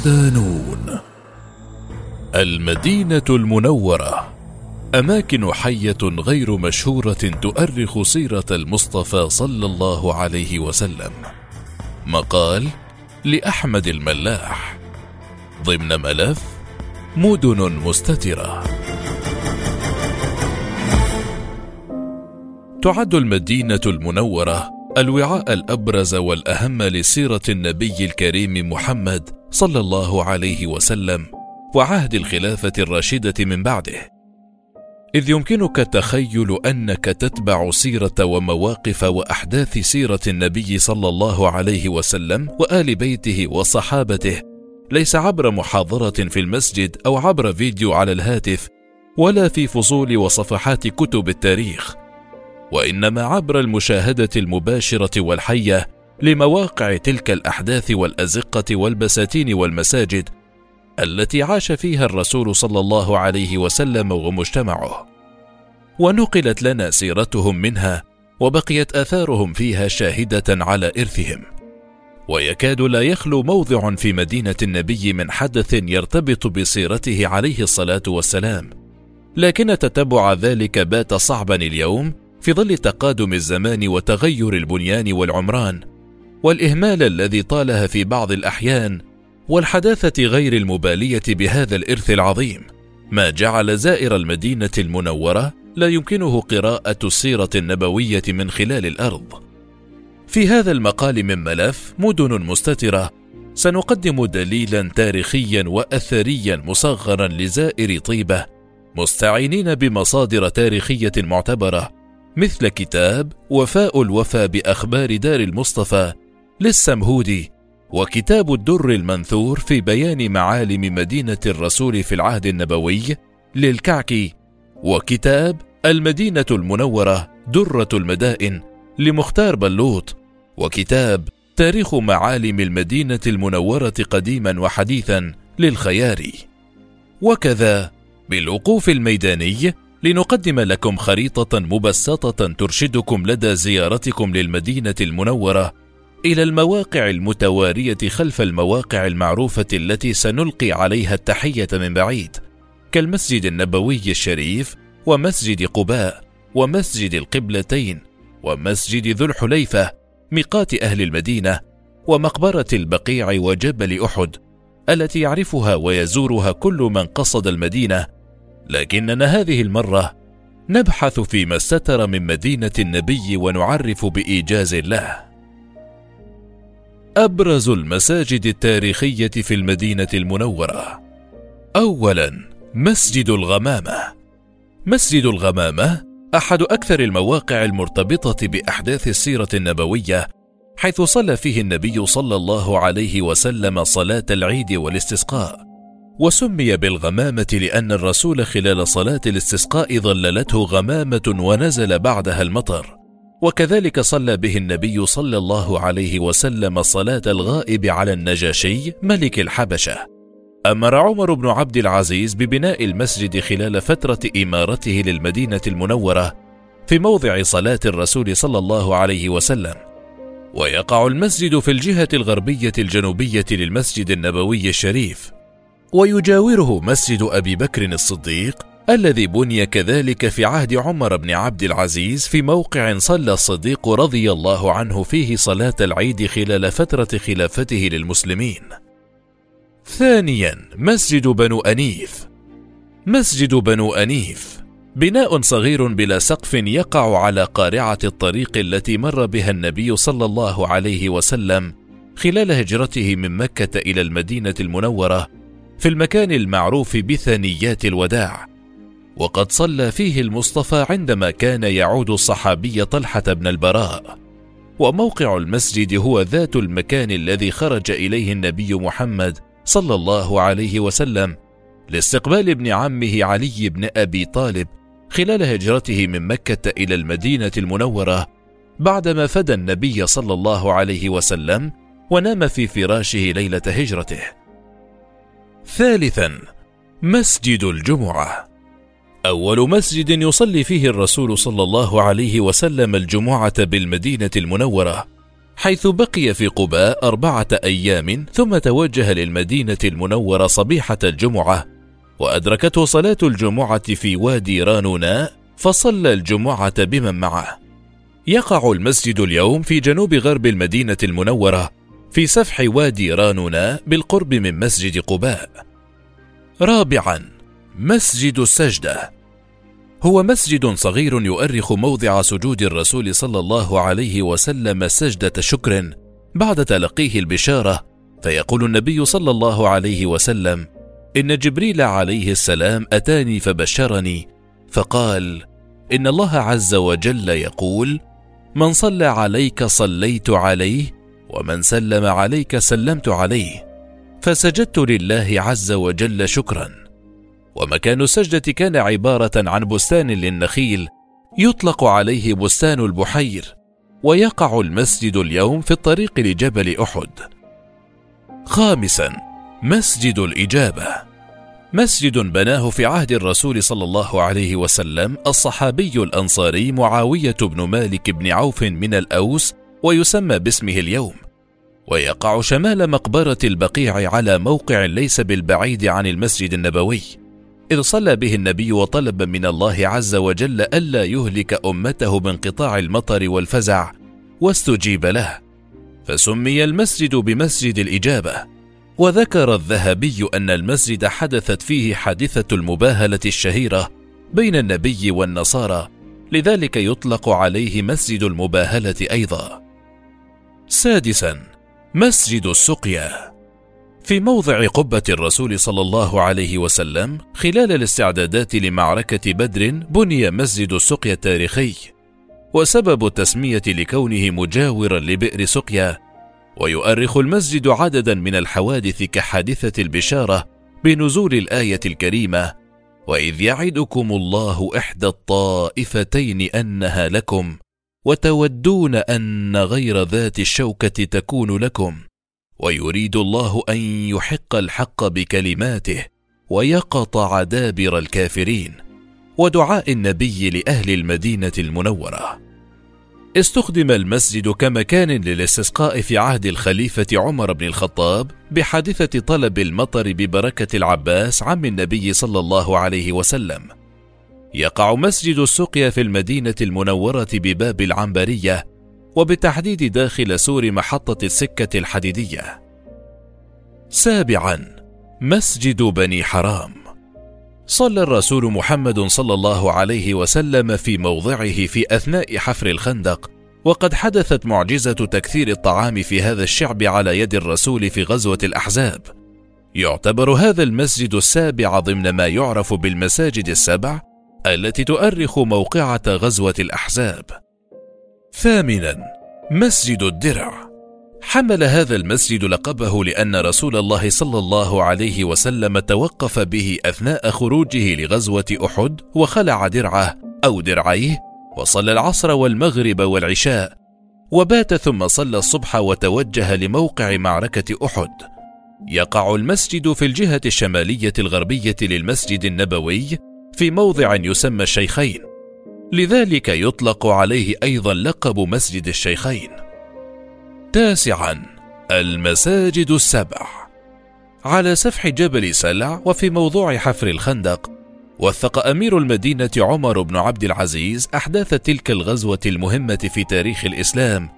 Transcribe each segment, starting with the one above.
صدانون المدينة المنورة أماكن حية غير مشهورة تؤرخ سيرة المصطفى صلى الله عليه وسلم. مقال لأحمد الملاح ضمن ملف مدن مستترة. تعد المدينة المنورة الوعاء الأبرز والأهم لسيرة النبي الكريم محمد صلى الله عليه وسلم وعهد الخلافة الراشدة من بعده. إذ يمكنك التخيل أنك تتبع سيرة ومواقف وأحداث سيرة النبي صلى الله عليه وسلم وآل بيته وصحابته ليس عبر محاضرة في المسجد أو عبر فيديو على الهاتف ولا في فصول وصفحات كتب التاريخ وإنما عبر المشاهدة المباشرة والحية لمواقع تلك الأحداث والأزقة والبساتين والمساجد التي عاش فيها الرسول صلى الله عليه وسلم ومجتمعه. ونقلت لنا سيرتهم منها وبقيت آثارهم فيها شاهدة على إرثهم. ويكاد لا يخلو موضع في مدينة النبي من حدث يرتبط بسيرته عليه الصلاة والسلام. لكن تتبع ذلك بات صعبا اليوم في ظل تقادم الزمان وتغير البنيان والعمران. والإهمال الذي طالها في بعض الأحيان والحداثة غير المبالية بهذا الإرث العظيم ما جعل زائر المدينة المنورة لا يمكنه قراءة السيرة النبوية من خلال الأرض. في هذا المقال من ملف مدن مستترة سنقدم دليلا تاريخيا واثريا مصغرا لزائر طيبة مستعينين بمصادر تاريخية معتبرة مثل كتاب وفاء الوفا بأخبار دار المصطفى للسمهودي وكتاب الدر المنثور في بيان معالم مدينة الرسول في العهد النبوي للكعكي وكتاب المدينة المنورة درة المدائن لمختار بلوط وكتاب تاريخ معالم المدينة المنورة قديما وحديثا للخياري. وكذا بالوقوف الميداني لنقدم لكم خريطة مبسطة ترشدكم لدى زيارتكم للمدينة المنورة إلى المواقع المتوارية خلف المواقع المعروفة التي سنلقي عليها التحية من بعيد كالمسجد النبوي الشريف ومسجد قباء ومسجد القبلتين ومسجد ذو الحليفة ميقات أهل المدينة ومقبرة البقيع وجبل أحد التي يعرفها ويزورها كل من قصد المدينة. لكننا هذه المرة نبحث فيما استتر من مدينة النبي ونعرف بإيجاز الله. أبرز المساجد التاريخية في المدينة المنورة. اولا مسجد الغمامة. مسجد الغمامة أحد أكثر المواقع المرتبطة بأحداث السيرة النبوية حيث صلى فيه النبي صلى الله عليه وسلم صلاة العيد والاستسقاء. وسمي بالغمامة لأن الرسول خلال صلاة الاستسقاء ظللته غمامة ونزل بعدها المطر. وكذلك صلى به النبي صلى الله عليه وسلم صلاة الغائب على النجاشي ملك الحبشة. أمر عمر بن عبد العزيز ببناء المسجد خلال فترة إمارته للمدينة المنورة في موضع صلاة الرسول صلى الله عليه وسلم. ويقع المسجد في الجهة الغربية الجنوبية للمسجد النبوي الشريف. ويجاوره مسجد أبي بكر الصديق الذي بني كذلك في عهد عمر بن عبد العزيز في موقع صلى الصديق رضي الله عنه فيه صلاة العيد خلال فترة خلافته للمسلمين. ثانيا مسجد بنو أنيف. مسجد بنو أنيف بناء صغير بلا سقف يقع على قارعة الطريق التي مر بها النبي صلى الله عليه وسلم خلال هجرته من مكة إلى المدينة المنورة في المكان المعروف بثنيات الوداع وقد صلى فيه المصطفى عندما كان يعود الصحابي طلحة بن البراء. وموقع المسجد هو ذات المكان الذي خرج إليه النبي محمد صلى الله عليه وسلم لاستقبال ابن عمه علي بن أبي طالب خلال هجرته من مكة إلى المدينة المنورة بعدما فدى النبي صلى الله عليه وسلم ونام في فراشه ليلة هجرته. ثالثا مسجد الجمعة. أول مسجد يصلي فيه الرسول صلى الله عليه وسلم الجمعة بالمدينة المنورة، حيث بقي في قباء أربعة أيام ثم توجه للمدينة المنورة صبيحة الجمعة وأدركته صلاة الجمعة في وادي رانوناء فصلى الجمعة بمن معه. يقع المسجد اليوم في جنوب غرب المدينة المنورة في سفح وادي رانوناء بالقرب من مسجد قباء. رابعا مسجد السجدة. هو مسجد صغير يؤرخ موضع سجود الرسول صلى الله عليه وسلم سجدة شكر بعد تلقيه البشارة فيقول النبي صلى الله عليه وسلم: إن جبريل عليه السلام أتاني فبشرني فقال: إن الله عز وجل يقول: من صلى عليك صليت عليه ومن سلم عليك سلمت عليه فسجدت لله عز وجل شكرا ومكان السجدة كان عبارة عن بستان للنخيل يطلق عليه بستان البحير ويقع المسجد اليوم في الطريق لجبل أحد. خامسا مسجد الإجابة. مسجد بناه في عهد الرسول صلى الله عليه وسلم الصحابي الأنصاري معاوية بن مالك بن عوف من الأوس ويسمى باسمه اليوم. ويقع شمال مقبرة البقيع على موقع ليس بالبعيد عن المسجد النبوي. إذ صلى به النبي وطلب من الله عز وجل ألا يهلك أمته بانقطاع المطر والفزع واستجيب له. فسمي المسجد بمسجد الإجابة. وذكر الذهبي أن المسجد حدثت فيه حادثة المباهلة الشهيرة بين النبي والنصارى لذلك يطلق عليه مسجد المباهلة أيضا. سادسا مسجد السقيا. في موضع قبة الرسول صلى الله عليه وسلم خلال الاستعدادات لمعركة بدر بني مسجد السقيا التاريخي وسبب التسمية لكونه مجاورا لبئر سقيا ويؤرخ المسجد عددا من الحوادث كحادثة البشارة بنزول الآية الكريمة وإذ يعدكم الله إحدى الطائفتين أنها لكم وتودون أن غير ذات الشوكة تكون لكم ويريد الله أن يحق الحق بكلماته ويقطع دابر الكافرين ودعاء النبي لأهل المدينة المنورة. استخدم المسجد كمكان للاستسقاء في عهد الخليفة عمر بن الخطاب بحادثة طلب المطر ببركة العباس عم النبي صلى الله عليه وسلم. يقع مسجد السقيا في المدينة المنورة بباب العنبرية وبالتحديد داخل سور محطة السكة الحديدية. سابعا مسجد بني حرام. صلى الرسول محمد صلى الله عليه وسلم في موضعه في أثناء حفر الخندق وقد حدثت معجزة تكثير الطعام في هذا الشعب على يد الرسول في غزوة الأحزاب. يعتبر هذا المسجد السابع ضمن ما يعرف بالمساجد السبع التي تؤرخ موقعة غزوة الأحزاب. ثامنا مسجد الدرع. حمل هذا المسجد لقبه لأن رسول الله صلى الله عليه وسلم توقف به أثناء خروجه لغزوة أحد وخلع درعه أو درعيه وصلى العصر والمغرب والعشاء وبات ثم صلى الصبح وتوجه لموقع معركة أحد. يقع المسجد في الجهة الشمالية الغربية للمسجد النبوي في موضع يسمى الشيخين. لذلك يطلق عليه أيضا لقب مسجد الشيخين. تاسعا المساجد السبع. على سفح جبل سلع وفي موضوع حفر الخندق وثق أمير المدينة عمر بن عبد العزيز أحداث تلك الغزوة المهمة في تاريخ الإسلام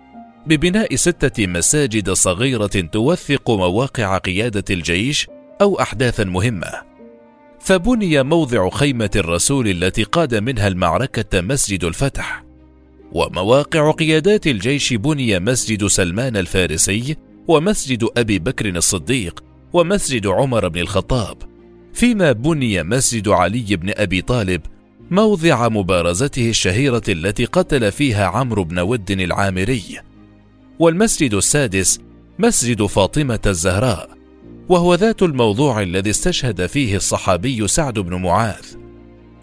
ببناء ستة مساجد صغيرة توثق مواقع قيادة الجيش أو احداثا مهمة. فبني موضع خيمة الرسول التي قاد منها المعركة مسجد الفتح، ومواقع قيادات الجيش بني مسجد سلمان الفارسي، ومسجد أبي بكر الصديق، ومسجد عمر بن الخطاب، فيما بني مسجد علي بن أبي طالب موضع مبارزته الشهيرة التي قتل فيها عمرو بن ود العامري، والمسجد السادس مسجد فاطمة الزهراء، وهو ذات الموضوع الذي استشهد فيه الصحابي سعد بن معاذ.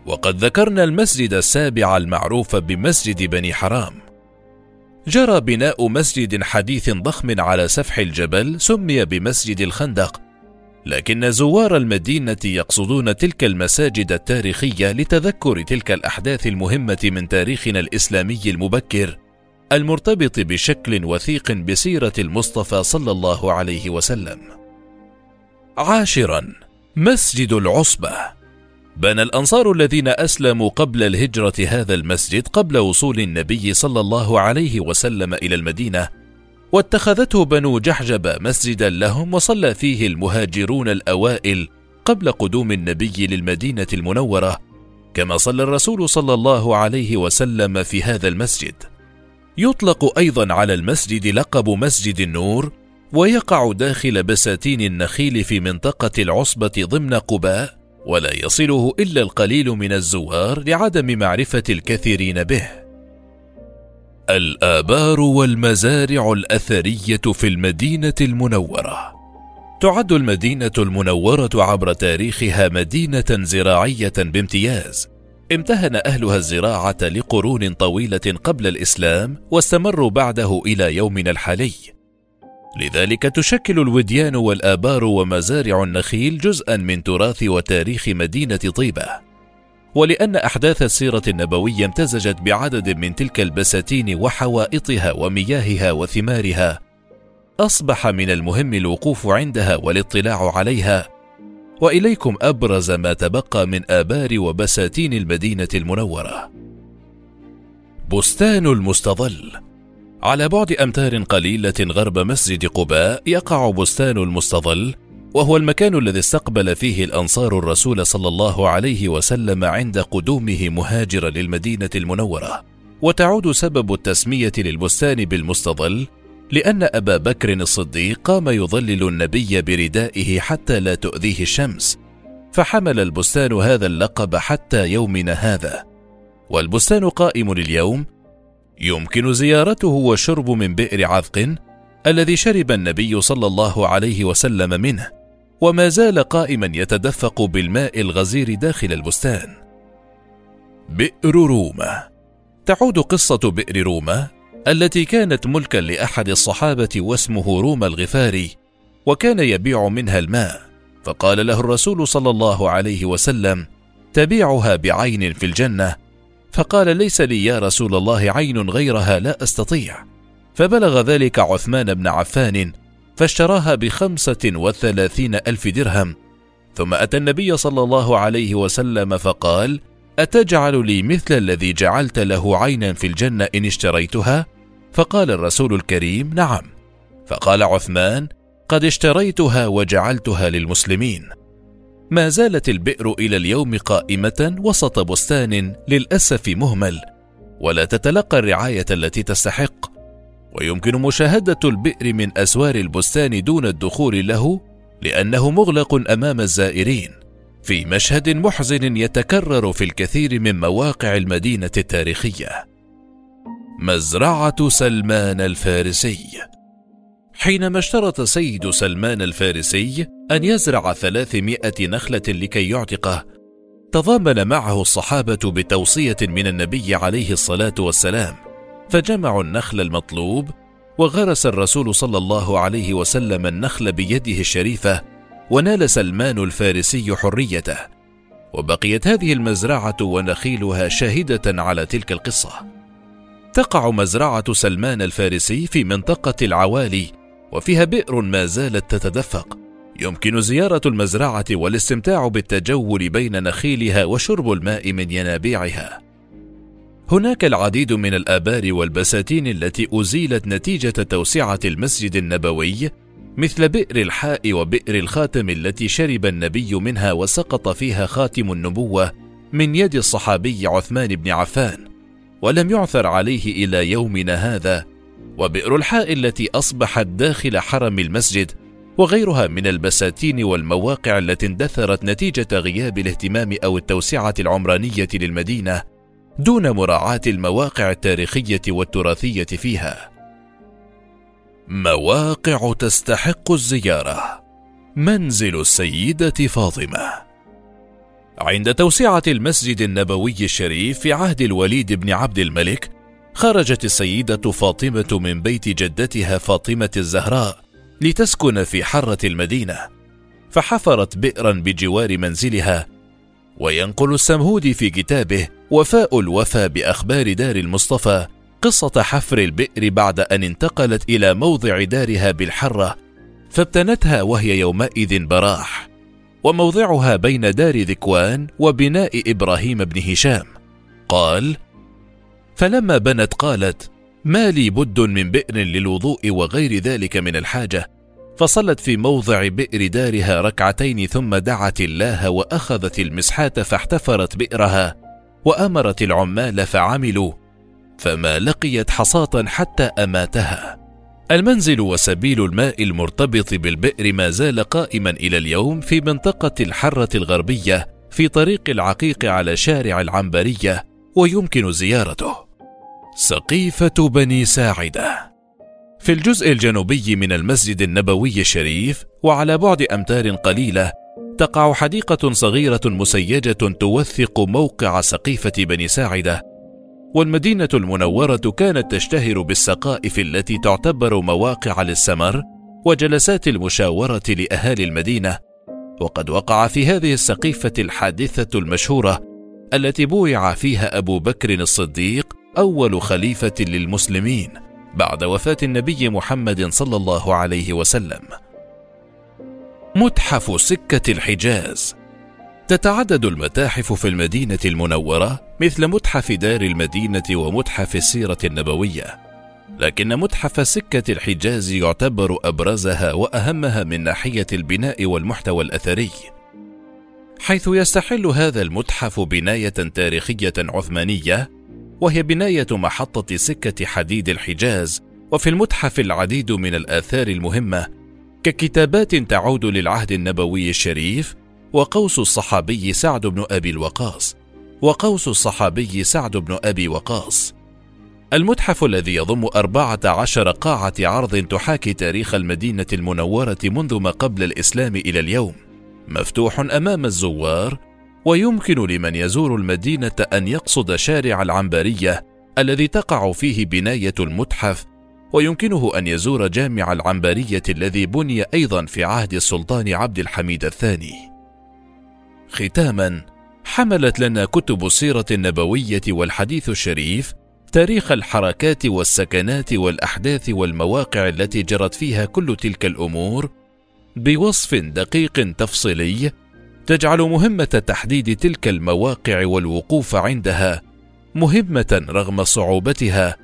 وقد ذكرنا المسجد السابع المعروف بمسجد بني حرام. جرى بناء مسجد حديث ضخم على سفح الجبل سمي بمسجد الخندق لكن زوار المدينة يقصدون تلك المساجد التاريخية لتذكر تلك الأحداث المهمة من تاريخنا الإسلامي المبكر المرتبط بشكل وثيق بسيرة المصطفى صلى الله عليه وسلم. عاشرا. مسجد العصبة. بنى الأنصار الذين أسلموا قبل الهجرة هذا المسجد قبل وصول النبي صلى الله عليه وسلم إلى المدينة واتخذته بنو جحجب مسجدا لهم وصلى فيه المهاجرون الأوائل قبل قدوم النبي للمدينة المنورة كما صلى الرسول صلى الله عليه وسلم في هذا المسجد. يطلق أيضا على المسجد لقب مسجد النور ويقع داخل بساتين النخيل في منطقة العصبة ضمن قباء ولا يصله إلا القليل من الزوار لعدم معرفة الكثيرين به. الآبار والمزارع الأثرية في المدينة المنورة. تعد المدينة المنورة عبر تاريخها مدينة زراعية بامتياز. امتهن أهلها الزراعة لقرون طويلة قبل الإسلام واستمروا بعده إلى يومنا الحالي. لذلك تشكل الوديان والآبار ومزارع النخيل جزءا من تراث وتاريخ مدينة طيبة. ولأن أحداث السيرة النبوية امتزجت بعدد من تلك البساتين وحوائطها ومياهها وثمارها أصبح من المهم الوقوف عندها والاطلاع عليها. وإليكم أبرز ما تبقى من آبار وبساتين المدينة المنورة. بستان المستظل. على بعد أمتار قليلة غرب مسجد قباء يقع بستان المستظل وهو المكان الذي استقبل فيه الأنصار الرسول صلى الله عليه وسلم عند قدومه مهاجرا للمدينة المنورة. وتعود سبب التسمية للبستان بالمستظل لأن أبا بكر الصديق قام يظلل النبي بردائه حتى لا تؤذيه الشمس فحمل البستان هذا اللقب حتى يومنا هذا. والبستان قائم اليوم يمكن زيارته والشرب من بئر عذق الذي شرب النبي صلى الله عليه وسلم منه وما زال قائما يتدفق بالماء الغزير داخل البستان. بئر روما. تعود قصة بئر روما التي كانت ملكا لأحد الصحابة واسمه روما الغفاري وكان يبيع منها الماء. فقال له الرسول صلى الله عليه وسلم تبيعها بعين في الجنة فقال ليس لي يا رسول الله عين غيرها لا أستطيع. فبلغ ذلك عثمان بن عفان فاشتراها بخمسة وثلاثين ألف درهم. ثم أتى النبي صلى الله عليه وسلم فقال أتجعل لي مثل الذي جعلت له عينا في الجنة إن اشتريتها؟ فقال الرسول الكريم نعم. فقال عثمان قد اشتريتها وجعلتها للمسلمين. ما زالت البئر إلى اليوم قائمة وسط بستان للأسف مهمل ولا تتلقى الرعاية التي تستحق. ويمكن مشاهدة البئر من أسوار البستان دون الدخول له لأنه مغلق أمام الزائرين. في مشهد محزن يتكرر في الكثير من مواقع المدينة التاريخية. مزرعة سلمان الفارسي. حينما اشترط سيد سلمان الفارسي أن يزرع ثلاثمائة نخلة لكي يعتقه تضامن معه الصحابة بتوصية من النبي عليه الصلاة والسلام فجمعوا النخل المطلوب وغرس الرسول صلى الله عليه وسلم النخل بيده الشريفة ونال سلمان الفارسي حريته. وبقيت هذه المزرعة ونخيلها شاهدة على تلك القصة. تقع مزرعة سلمان الفارسي في منطقة العوالي وفيها بئر ما زالت تتدفق يمكن زيارة المزرعة والاستمتاع بالتجول بين نخيلها وشرب الماء من ينابيعها. هناك العديد من الآبار والبساتين التي أزيلت نتيجة توسعة المسجد النبوي مثل بئر الحاء وبئر الخاتم التي شرب النبي منها وسقط فيها خاتم النبوة من يد الصحابي عثمان بن عفان، ولم يعثر عليه إلى يومنا هذا وبئر الحاء التي اصبحت داخل حرم المسجد وغيرها من البساتين والمواقع التي اندثرت نتيجة غياب الاهتمام أو التوسعة العمرانية للمدينة دون مراعاة المواقع التاريخية والتراثية فيها. مواقع تستحق الزيارة. منزل السيدة فاطمة. عند توسعة المسجد النبوي الشريف في عهد الوليد بن عبد الملك خرجت السيدة فاطمة من بيت جدتها فاطمة الزهراء لتسكن في حرة المدينة، فحفرت بئرا بجوار منزلها، وينقل السمهودي في كتابه وفاء الوفا بأخبار دار المصطفى قصة حفر البئر بعد أن انتقلت إلى موضع دارها بالحرة فابتنتها وهي يومئذ براح وموضعها بين دار ذكوان وبناء إبراهيم بن هشام. قال فلما بنت قالت ما لي بد من بئر للوضوء وغير ذلك من الحاجة. فصلت في موضع بئر دارها ركعتين ثم دعت الله وأخذت المسحاه فاحتفرت بئرها وأمرت العمال فعملوا فما لقيت حصاة حتى أماتها. المنزل وسبيل الماء المرتبط بالبئر ما زال قائما إلى اليوم في منطقة الحرة الغربية في طريق العقيق على شارع العنبرية ويمكن زيارته. سقيفة بني ساعدة. في الجزء الجنوبي من المسجد النبوي الشريف وعلى بعد أمتار قليلة تقع حديقة صغيرة مسيجة توثق موقع سقيفة بني ساعدة. والمدينة المنورة كانت تشتهر بالسقائف التي تعتبر مواقع للسمر وجلسات المشاورة لأهالي المدينة. وقد وقع في هذه السقيفة الحادثة المشهورة التي بويع فيها أبو بكر الصديق أول خليفة للمسلمين بعد وفاة النبي محمد صلى الله عليه وسلم. متحف سكة الحجاز تتعدد المتاحف في المدينة المنورة مثل متحف دار المدينة ومتحف السيرة النبوية، لكن متحف سكة الحجاز يعتبر أبرزها وأهمها من ناحية البناء والمحتوى الأثري. حيث يستحل هذا المتحف بناية تاريخية عثمانية وهي بناية محطة سكة حديد الحجاز وفي المتحف العديد من الآثار المهمة ككتابات تعود للعهد النبوي الشريف وقوس الصحابي سعد بن أبي الوقاص. وقوس الصحابي سعد بن أبي وقاص. المتحف الذي يضم أربعة عشر قاعة عرض تحاكي تاريخ المدينة المنورة منذ ما قبل الإسلام إلى اليوم. مفتوح أمام الزوار ويمكن لمن يزور المدينة أن يقصد شارع العنبرية الذي تقع فيه بناية المتحف ويمكنه أن يزور جامع العنبرية الذي بني أيضا في عهد السلطان عبد الحميد الثاني. ختاما حملت لنا كتب السيرة النبوية والحديث الشريف تاريخ الحركات والسكنات والأحداث والمواقع التي جرت فيها كل تلك الأمور بوصف دقيق تفصيلي تجعل مهمة تحديد تلك المواقع والوقوف عندها مهمة رغم صعوبتها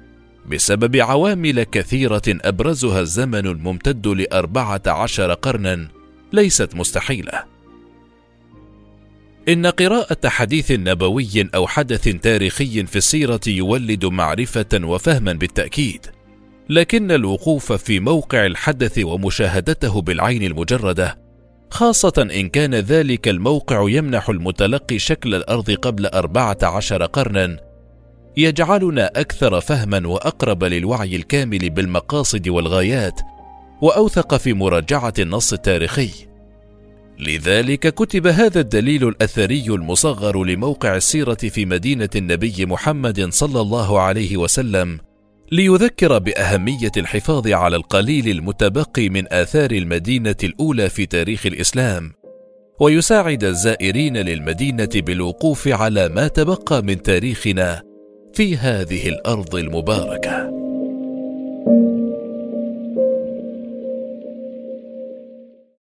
بسبب عوامل كثيرة أبرزها الزمن الممتد لأربعة عشر قرنا ليست مستحيلة. إن قراءة حديث نبوي أو حدث تاريخي في السيرة يولد معرفة وفهما بالتأكيد لكن الوقوف في موقع الحدث ومشاهدته بالعين المجردة خاصة إن كان ذلك الموقع يمنح المتلقي شكل الأرض قبل أربعة عشر قرنا يجعلنا أكثر فهما وأقرب للوعي الكامل بالمقاصد والغايات وأوثق في مراجعة النص التاريخي. لذلك كتب هذا الدليل الأثري المصغر لموقع السيرة في مدينة النبي محمد صلى الله عليه وسلم ليذكر بأهمية الحفاظ على القليل المتبقي من آثار المدينة الأولى في تاريخ الإسلام ويساعد الزائرين للمدينة بالوقوف على ما تبقى من تاريخنا في هذه الأرض المباركة.